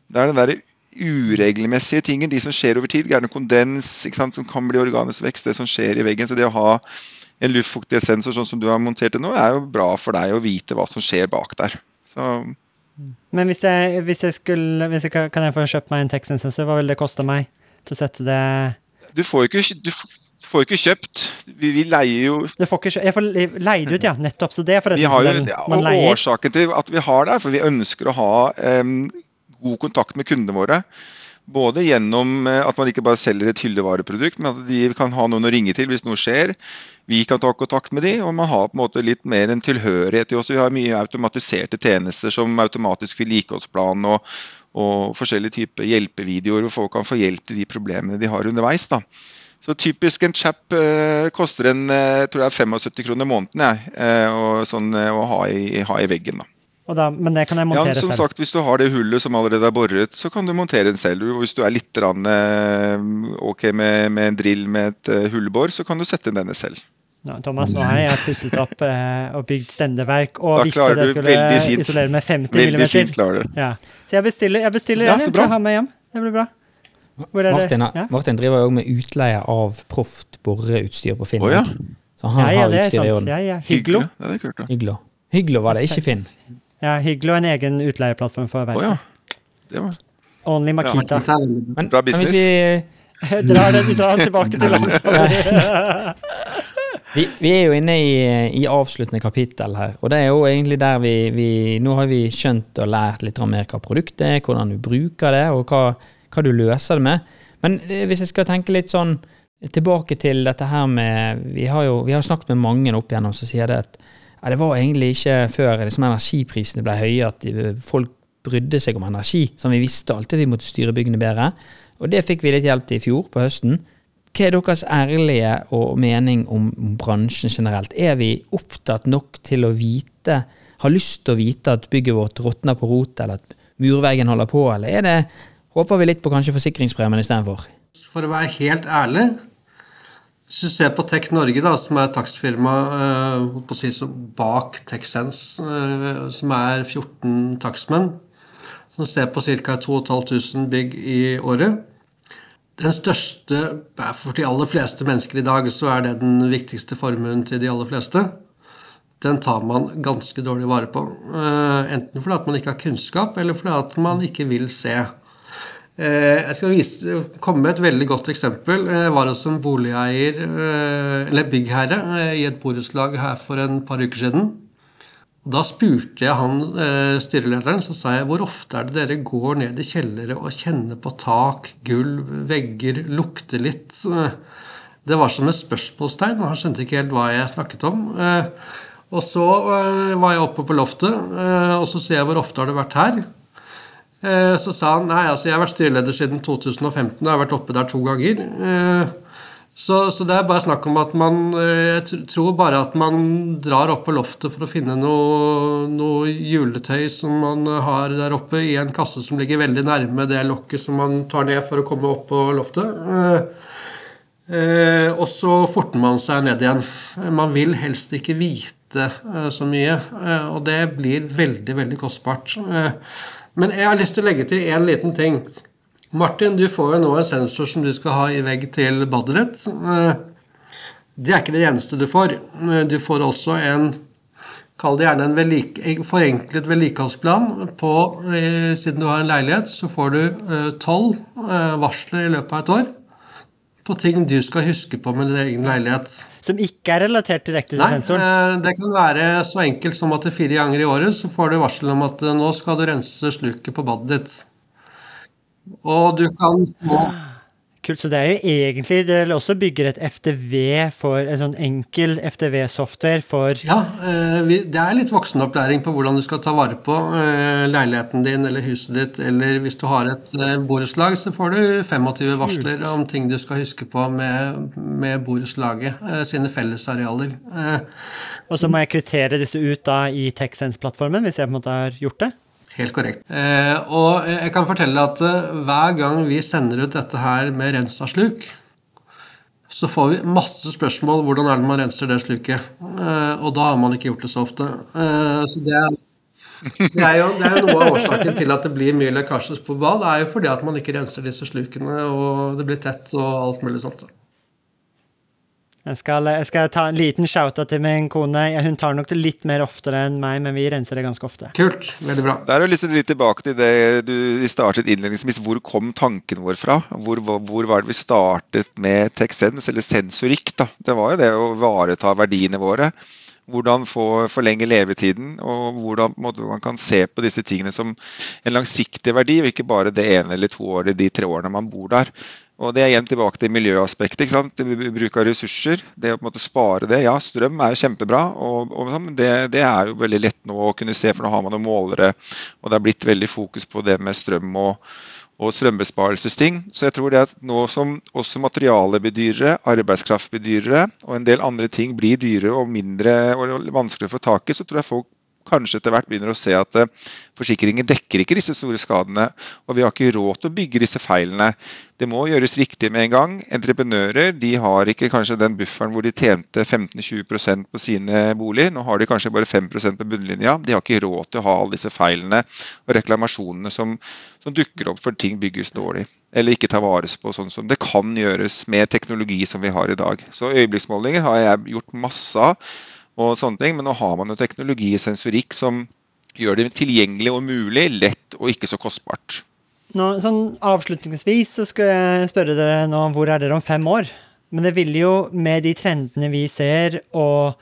Det er den der uregelmessige tingen, de som skjer over tid. Gjerne kondens ikke sant? som kan bli organisk vekst, det som skjer i veggen. Så det å ha en luftfuktighetssensor sånn som du har montert det nå, er jo bra for deg å vite hva som skjer bak der. Så
Men hvis jeg, hvis jeg skulle hvis jeg, kan- jeg få kjøpt meg en Texan-sensor? Hva vil det koste meg til å sette det
du får jo ikke, du får jo ikke kjøpt. Vi, vi leier jo
det får ikke, kjøpt, Jeg får le- leid ut, ja. Nettopp. Så det er forretningsmodellen.
ja,
Man
og
leier.
Årsaken til at vi har det, er for vi ønsker å ha um, god kontakt med kundene våre. Både gjennom eh, at man ikke bare selger et hyllevareprodukt, men at de kan ha noen å ringe til hvis noe skjer. Vi kan ta kontakt med de, og man har på en måte litt mer en tilhørighet til oss. Vi har mye automatiserte tjenester som automatisk vedlikeholdsplan og, og forskjellige typer hjelpevideoer hvor folk kan få hjelp til de problemene de har underveis. da. Så typisk en chap eh, koster en eh, tror jeg 75 kroner måneden jeg, eh, og sånn, eh, å ha i, ha i veggen. da.
Da, men det kan jeg montere Ja,
som
selv.
sagt, Hvis du har det hullet som allerede er boret, så kan du montere den selv. Og hvis du er litt grann, eh, ok med, med en drill med et hullbor, så kan du sette inn denne selv.
Ja, Thomas, nå har jeg pusset opp og bygd stendeverk, og
Da
visste
det
skulle isolere med 50
Veldig
millimeter.
fint klarer du.
Ja. Så jeg bestiller, jeg bestiller
Ja,
en, jeg ha med hjem. Det blir bra. Hvor er
Martin,
det? Ja?
Martin driver jo med utleie av proft boreutstyr på Finn.
Oh, ja.
Så han
Ja, ja,
har utstyr i orden.
Ja, ja. Hyglo.
Hyglo. Hyglo var det, ikke Finn.
Ja, Hyglo er en egen utleieplattform for
Å
Oh,
ja. Det var
Only Makita.
Er bra.
business.
Men hvis
business.
Drar
vi
den, drar den tilbake til land.
Vi, vi er jo inne i, i avsluttende kapittel her, og det er jo egentlig der vi, vi Nå har vi skjønt og lært litt mer hva produktet er, hvordan du bruker det, og hva, hva du løser det med. Men eh, hvis jeg skal tenke litt sånn tilbake til dette her med Vi har jo vi har snakket med mange opp igjennom som sier det at ja, det var egentlig ikke før liksom energiprisene ble høye at folk brydde seg om energi, som vi visste alltid vi måtte styre byggene bedre. Og det fikk vi litt hjelp til i fjor, på høsten. Hva er deres ærlige og mening om bransjen generelt? Er vi opptatt nok til å vite, har lyst til å vite at bygget vårt råtner på rot, eller at murveggen holder på, eller er det, håper vi litt på kanskje forsikringspremien istedenfor?
For å være helt ærlig Hvis du ser på Tech Norge, da, som er et takstfirma eh, bak TechSense, eh, som er 14 takstmenn, som ser på ca. 2500 bygg i året Den største For de aller fleste mennesker i dag så er det den viktigste formuen til de aller fleste. Den tar man ganske dårlig vare på. Eh, enten fordi at man ikke har kunnskap, eller fordi at man ikke vil se. Eh, Jeg skal vise, komme med et veldig godt eksempel. Jeg var hos en boligeier, eh, eller byggherre, eh, i et borettslag her for en par uker siden. Da spurte jeg han styrelederen, så sa jeg hvor ofte er det dere går ned i kjellere og kjenner på tak, gulv, vegger, lukter litt? Det var som et spørsmålstegn, og han skjønte ikke helt hva jeg snakket om. Og så var jeg oppe på loftet, og så sier jeg hvor ofte har du vært her? Eh, Så sa han nei, altså jeg har vært styreleder siden 2015 og jeg har vært oppe der to ganger. Eh, Så, så det er bare snakk om at man eh, Jeg tror bare at man drar opp på loftet for å finne noe, noe juletøy som man har der oppe i en kasse som ligger veldig nærme det lokket som man tar ned for å komme opp på loftet. Og så forter man seg ned igjen. Man vil helst ikke vite så mye, og det blir veldig, veldig kostbart. Men jeg har lyst til å legge til én liten ting. Martin, du får jo nå en sensor som du skal ha i vegg til badet ditt. Eh, det er ikke det eneste du får. Eh, Du får også en Kall det gjerne en forenklet vedlikeholdsplan. På, eh, siden du har en leilighet, så får du tolv varsler i løpet av et år på ting du skal huske på med din egen leilighet.
Som ikke er relatert direkte til
Nei,
sensoren.
Nei, det kan være så enkelt som at det fire ganger i året så får du varsel om at eh, nå skal du rense sluket på badet ditt. Og du kan få
Kult, så det er jo egentlig Dere også bygger et FTV for en sånn enkel FTV-software for
Ja, eh, det er litt voksenopplæring på hvordan du skal ta vare på eh, leiligheten din eller huset ditt. Eller hvis du har et eh, borettslag, så får du 25 varsler om ting du skal huske på med, med borettslaget sine fellesarealer.
Og så må jeg kvittere disse ut da i TechSense-plattformen, hvis jeg på en måte har gjort det.
Helt korrekt. Eh, og jeg kan fortelle at eh, hver gang vi sender ut dette her med rensa sluk, så får vi masse spørsmål hvordan er det man renser det sluket. Eh, og da har man ikke gjort det så ofte. Eh, så det er, det, er jo, det er jo noe av årsaken til at det blir mye lekkasjer på bad. Det er jo fordi at man ikke renser disse slukene, og det blir tett og alt mulig sånt.
Jeg skal, jeg skal ta en liten shout-out til min kone. Hun tar nok det litt mer oftere enn meg, men vi renser det ganske ofte.
Kult. Veldig bra.
Der er du litt litt tilbake til det du, startet innledningsvis. Hvor kom tanken vår fra? Hvor, hvor, hvor var det vi startet med TechSense, eller sensorikk? da? Det var jo det å ivareta verdiene våre. Hvordan få forlenge levetiden, og hvordan man kan se på disse tingene som en langsiktig verdi, og ikke bare det ene eller to året, de tre årene man bor der. Og det er igjen tilbake til miljøaspektet. ikke sant? Bruk av ressurser. Det å på en måte spare det. Ja, strøm er kjempebra, og, og sånn, det, det, er jo veldig lett nå å kunne se, for nå har man noen målere. Og det har blitt veldig fokus på det med strøm og, og strømbesparelsesting. Så jeg tror det at nå som også materialet blir dyrere, arbeidskraft blir dyrere, og en del andre ting blir dyrere og mindre og vanskeligere å få tak i, så tror jeg folk kanskje etter hvert begynner å se at uh, forsikringen dekker ikke disse store skadene. Og vi har ikke råd til å bygge disse feilene. Det må gjøres riktig med en gang. Entreprenører de har ikke kanskje den bufferen hvor de tjente 15-20% på sine boliger. Nå har de kanskje bare 5% på bunnlinja. De har ikke råd til å ha alle disse feilene og reklamasjonene som, som dukker opp for ting bygges dårlig eller ikke ta vare på, sånn som det kan gjøres med teknologi som vi har i dag. Så øyeblikksmålinger har jeg gjort masse av og sånne ting. Men nå har man jo teknologi og sensorikk som gjør det tilgjengelig og mulig, lett og ikke så kostbart.
Nå, sånn Avslutningsvis så skal jeg spørre dere nå hvor er dere om fem år? Men det vil jo, med de trendene vi ser, og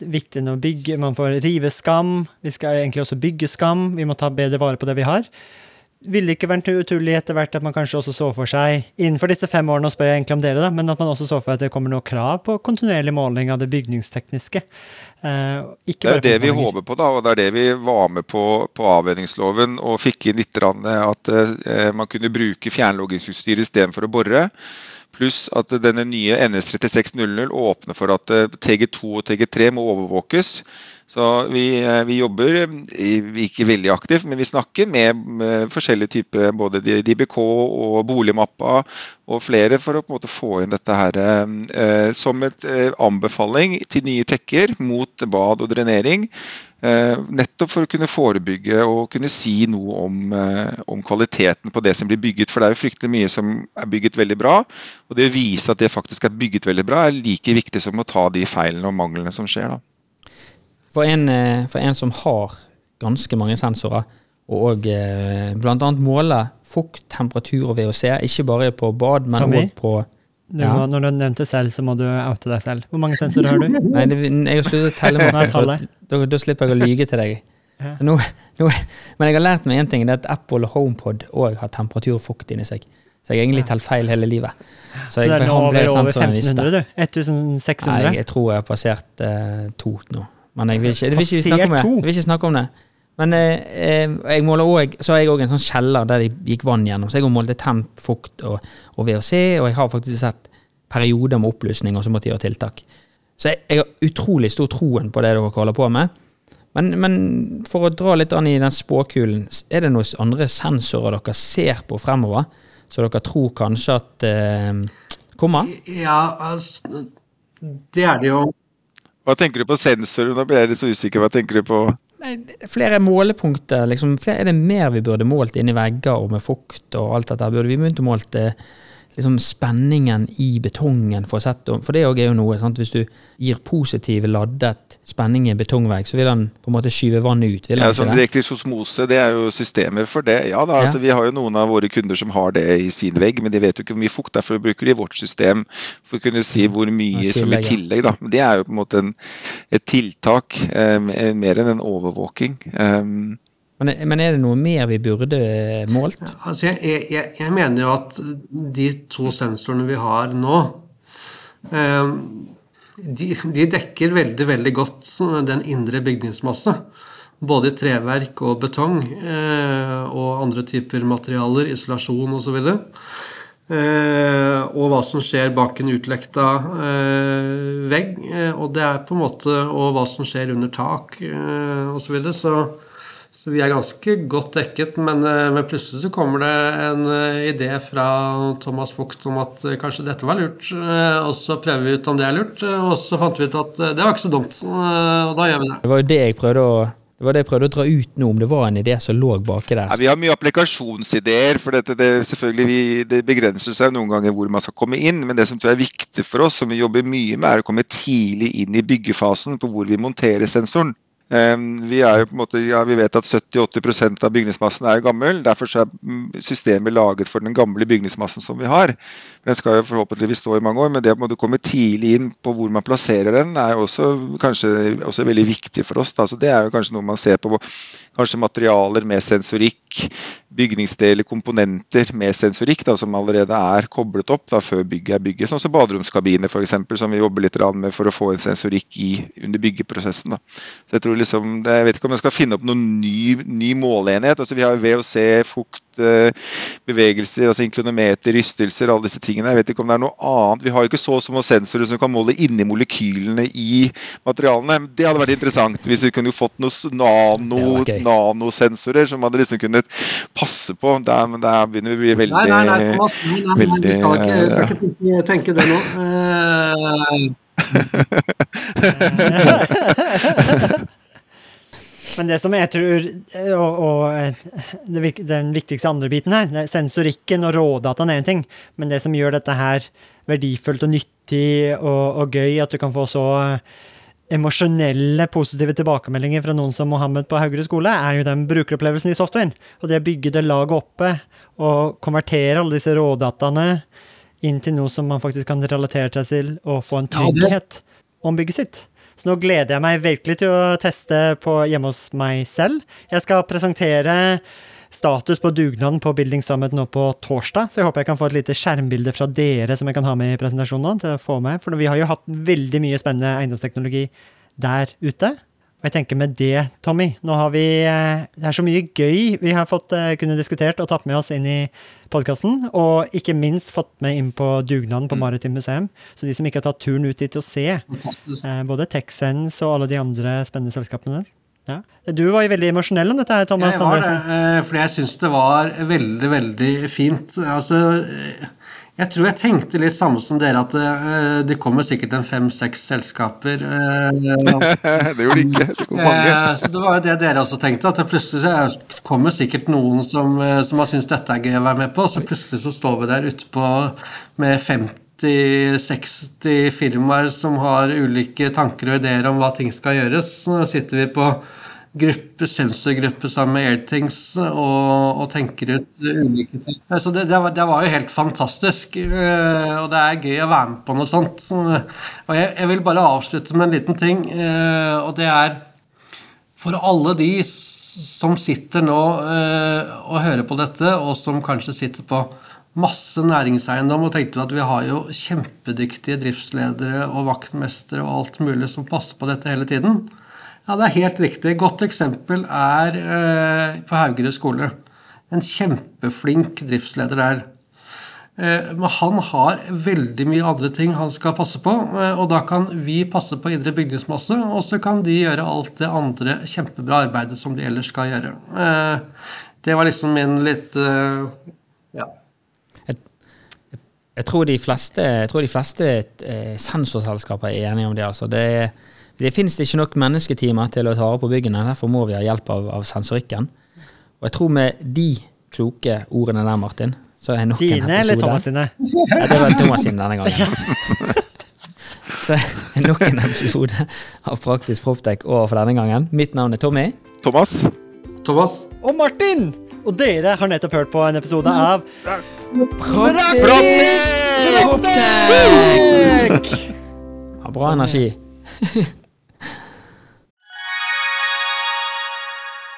viktig å bygge Man får rive skam, vi skal egentlig også bygge skam, vi må ta bedre vare på det vi har ville det ikke vært utrolig etter hvert at man kanskje også så for seg, innenfor disse fem årene, og spør jeg egentlig om dere, da, men at man også så for at det kommer noe krav på kontinuerlig måling av det bygningstekniske?
Eh, det er det vi håper på, da, og det er det vi var med på på avvenningsloven og fikk inn litt at eh, man kunne bruke fjernloggingsutstyr istedenfor å bore. Pluss at denne nye NS3600 åpner for at eh, TG2 og TG3 må overvåkes. Så vi, eh, vi, jobber ikke veldig aktivt, men vi snakker med, forskjellige typer, både DBK og Boligmappa og flere, for å på en måte få inn dette her eh, som et eh, anbefaling til nye tekker mot bad og drenering. Eh, nettopp for å kunne forebygge og kunne si noe om, eh, om, kvaliteten på det som blir bygget. For det er jo fryktelig mye som er bygget veldig bra. Og det å vise at det faktisk er bygget veldig bra, er like viktig som å ta de feilene og manglene som skjer. da.
For en, eh, for en, som har ganske mange sensorer, og eh, bl.a. måler fukt, temperatur og VOC, ikke bare på bad, men òg på
ja. må, Når du det selv, så må du oute deg selv. Hvor mange sensorer har du?
Nei, det, Jeg har sluttet å telle, Morten, da, da, slipper jeg å lyge til deg. Ja. Nå, nå, men jeg har lært meg én ting, det er at Apple og HomePod òg har temperatur og fukt inni seg. Så jeg har egentlig telt feil hele livet.
Så, så jeg, det er nå over, over 1500, du? 1600?
Nei, jeg tror jeg har passert uh, to nå. Men jeg vil ikke, jeg vil ikke, snakke, om det. Jeg vil ikke snakke om det. Men eh, eh jeg måler også, så har jeg òg en sånn kjeller der det gikk vann gjennom. Så jeg har målt temp, fukt og, og VOC, og jeg har faktisk sett perioder med oppblussing, og så måtte jeg gjøre tiltak. Så jeg, jeg, har utrolig stor troen på det dere holder på med. Men, men, for å dra litt an i den spåkulen, er det noen andre sensorer dere ser på fremover, så dere tror kanskje at eh, kommer?
Ja, altså, det er det jo.
Hva tenker du på sensorer? Nå blir jeg litt så usikker. Hva tenker du på?
Nei, Flere målepunkter. Liksom, flere, er det mer vi burde målt inni vegger og med fukt og alt dette? Burde vi begynt å måle liksom spenningen i betongen. For, sett, for det er jo noe. Sant? Hvis du gir positiv laddet spenning i betongvegg, så vil den på en måte skyve vannet ut.
ja, sånn Direkte osmose, det er jo systemer for det. Ja da, altså. Vi har jo noen av våre kunder som har det i sin vegg, men de vet jo ikke hvor mye fukt. Derfor bruker de vårt system for å kunne si hvor mye som i tillegg. da. Det er jo på en måte en, et tiltak, um, mer enn en overvåking. Um,
men, men, er det noe mer vi burde målt?
Altså jeg, jeg, jeg, mener jo at de to sensorene vi har nå, eh, de, de, dekker veldig, veldig godt den indre bygningsmasse. Både i treverk og betong eh, og andre typer materialer, isolasjon osv. Eh, og hva som skjer bak en utlekta eh, vegg. Eh, og det er på en måte Og hva som skjer under tak eh, osv. Så, videre. så så vi er ganske godt dekket, men, eh, men, plutselig så kommer det en eh, idé fra Thomas Vogt om at eh, kanskje dette var lurt. Og så prøver vi ut om det er lurt, og så fant vi ut at det var ikke så dumt. Og da gjør vi det.
Det var jo det jeg prøvde å det var det jeg prøvde å dra ut nå, om det var en idé som lå baki der.
Ja, vi har mye applikasjonsideer. for dette, det, selvfølgelig vi, det begrenser seg noen ganger hvor man skal komme inn. Men det som tror jeg er viktig for oss, som vi jobber mye med, er å komme tidlig inn i byggefasen på hvor vi monterer sensoren. Ehm, vi, er jo på en måte, ja, vi vet at 70-80% av bygningsmassen er gammel. Derfor er systemet laget for den gamle bygningsmassen som vi har. Den skal jo forhåpentligvis stå i mange år, men det å komme tidlig inn på hvor man plasserer den, er også kanskje også veldig viktig for oss. Da. Så det er jo kanskje noe man ser på kanskje materialer med sensorikk, bygningsdeler, komponenter med sensorikk da, som allerede er koblet opp da, før bygget er bygget. Sånn som baderomskabiner f.eks., som vi jobber litt med for å få en sensorikk i under byggeprosessen. Da. Så Jeg tror liksom, det, jeg vet ikke om jeg skal finne opp noen ny, ny måleenhet. Altså, vi har VOC, fukt, eh, bevegelser, altså inklonometer, rystelser, alle disse tingene. Jeg vet ikke om det er noe annet. Vi har jo ikke så små sensorer som kan måle inni molekylene i materialene. Det hadde vært interessant hvis vi kunne fått noen nano, nanosensorer som hadde liksom kunnet passe på. Der, men der begynner vi å bli veldig
Nei, nei, nei, Thomas, nei, nei, nei vi skal ikke, skal ikke tenke, det nå.
Uh... Men det som jeg tror Og, og det, den viktigste andre biten her, sensorikken og rådataen er en ting, men det som gjør dette her verdifullt og nyttig og, og gøy, at du kan få så emosjonelle, positive tilbakemeldinger fra noen som Mohammed på Haugerud skole, er jo den brukeropplevelsen i softwaren. Og det å bygge det laget oppe og konvertere alle disse rådataene inn til noe som man faktisk kan relatere seg til og få en trygghet om bygget sitt. Så nå gleder jeg meg virkelig til å teste på hjemme hos meg selv. Jeg skal presentere status på dugnaden på Building Summit nå på torsdag, så jeg håper jeg kan få et lite skjermbilde fra dere som jeg kan ha med i presentasjonen til å få med. For vi har jo hatt veldig mye spennende eiendomsteknologi der ute. Og jeg tenker med det, Tommy, nå har vi eh, Det er så mye gøy vi har fått uh, kunne diskutert og tatt med oss inn i podkasten. Og ikke minst fått med inn på dugnaden på Maritimt Maritim museum. Så de som ikke har tatt turen ut dit og se Fantastisk. både Texens og alle de andre spennende selskapene ja. Du var jo veldig emosjonell om dette, her, Thomas.
Jeg var det, fordi jeg syns det var veldig, veldig fint. Altså jeg tror jeg tenkte litt samme som dere, at uh, det kommer sikkert en fem-seks selskaper. Uh,
det gjorde det ikke. Det kom mange. Uh,
så det var jo det dere også tenkte, at det plutselig kommer sikkert noen som, som har syntes dette er gøy å være med på, så plutselig så står vi der ute på med 50-60 firmaer som har ulike tanker og ideer om hva ting skal gjøres. Så sitter vi på gruppe, sensorgruppe sammen med Airthings og, og, tenker ut ulike ting. Så det, det, var, det, var, jo helt fantastisk, eh, og det er gøy å være med på noe sånt. Og jeg, jeg vil bare avslutte med en liten ting, eh, og det er for alle de som sitter nå eh, og hører på dette, og som kanskje sitter på masse næringseiendom og tenkte at vi har jo kjempedyktige driftsledere og vaktmestere og alt mulig som passer på dette hele tiden. Ja, det er helt riktig. Godt eksempel er eh, på Haugerud skole. En kjempeflink driftsleder der. Eh, men han har veldig mye andre ting han skal passe på, eh, og da kan vi passe på indre bygningsmasse, og så kan de gjøre alt det andre kjempebra arbeidet som de ellers skal gjøre. Eh, det var liksom min litt ja.
Jeg, jeg, jeg, tror de fleste, jeg tror de fleste sensorselskaper er enige om det. altså. Det er det finnes ikke nok mennesketimer til å ta vare på byggene, derfor må vi ha hjelp av, av, sensorikken. Og jeg tror med de kloke ordene der, Martin, så er nok
Dine
en
episode eller Thomas sine?
Ja, det var Thomas sine denne gangen. så er nok en episode av Praktisk Proptek over for denne gangen. Mitt navn er Tommy.
Thomas.
Thomas.
Og Martin! Og dere har nettopp hørt på en episode av
Praktisk Proptek! Har bra energi.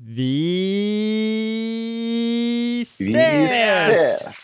Vi ses! Vi ses!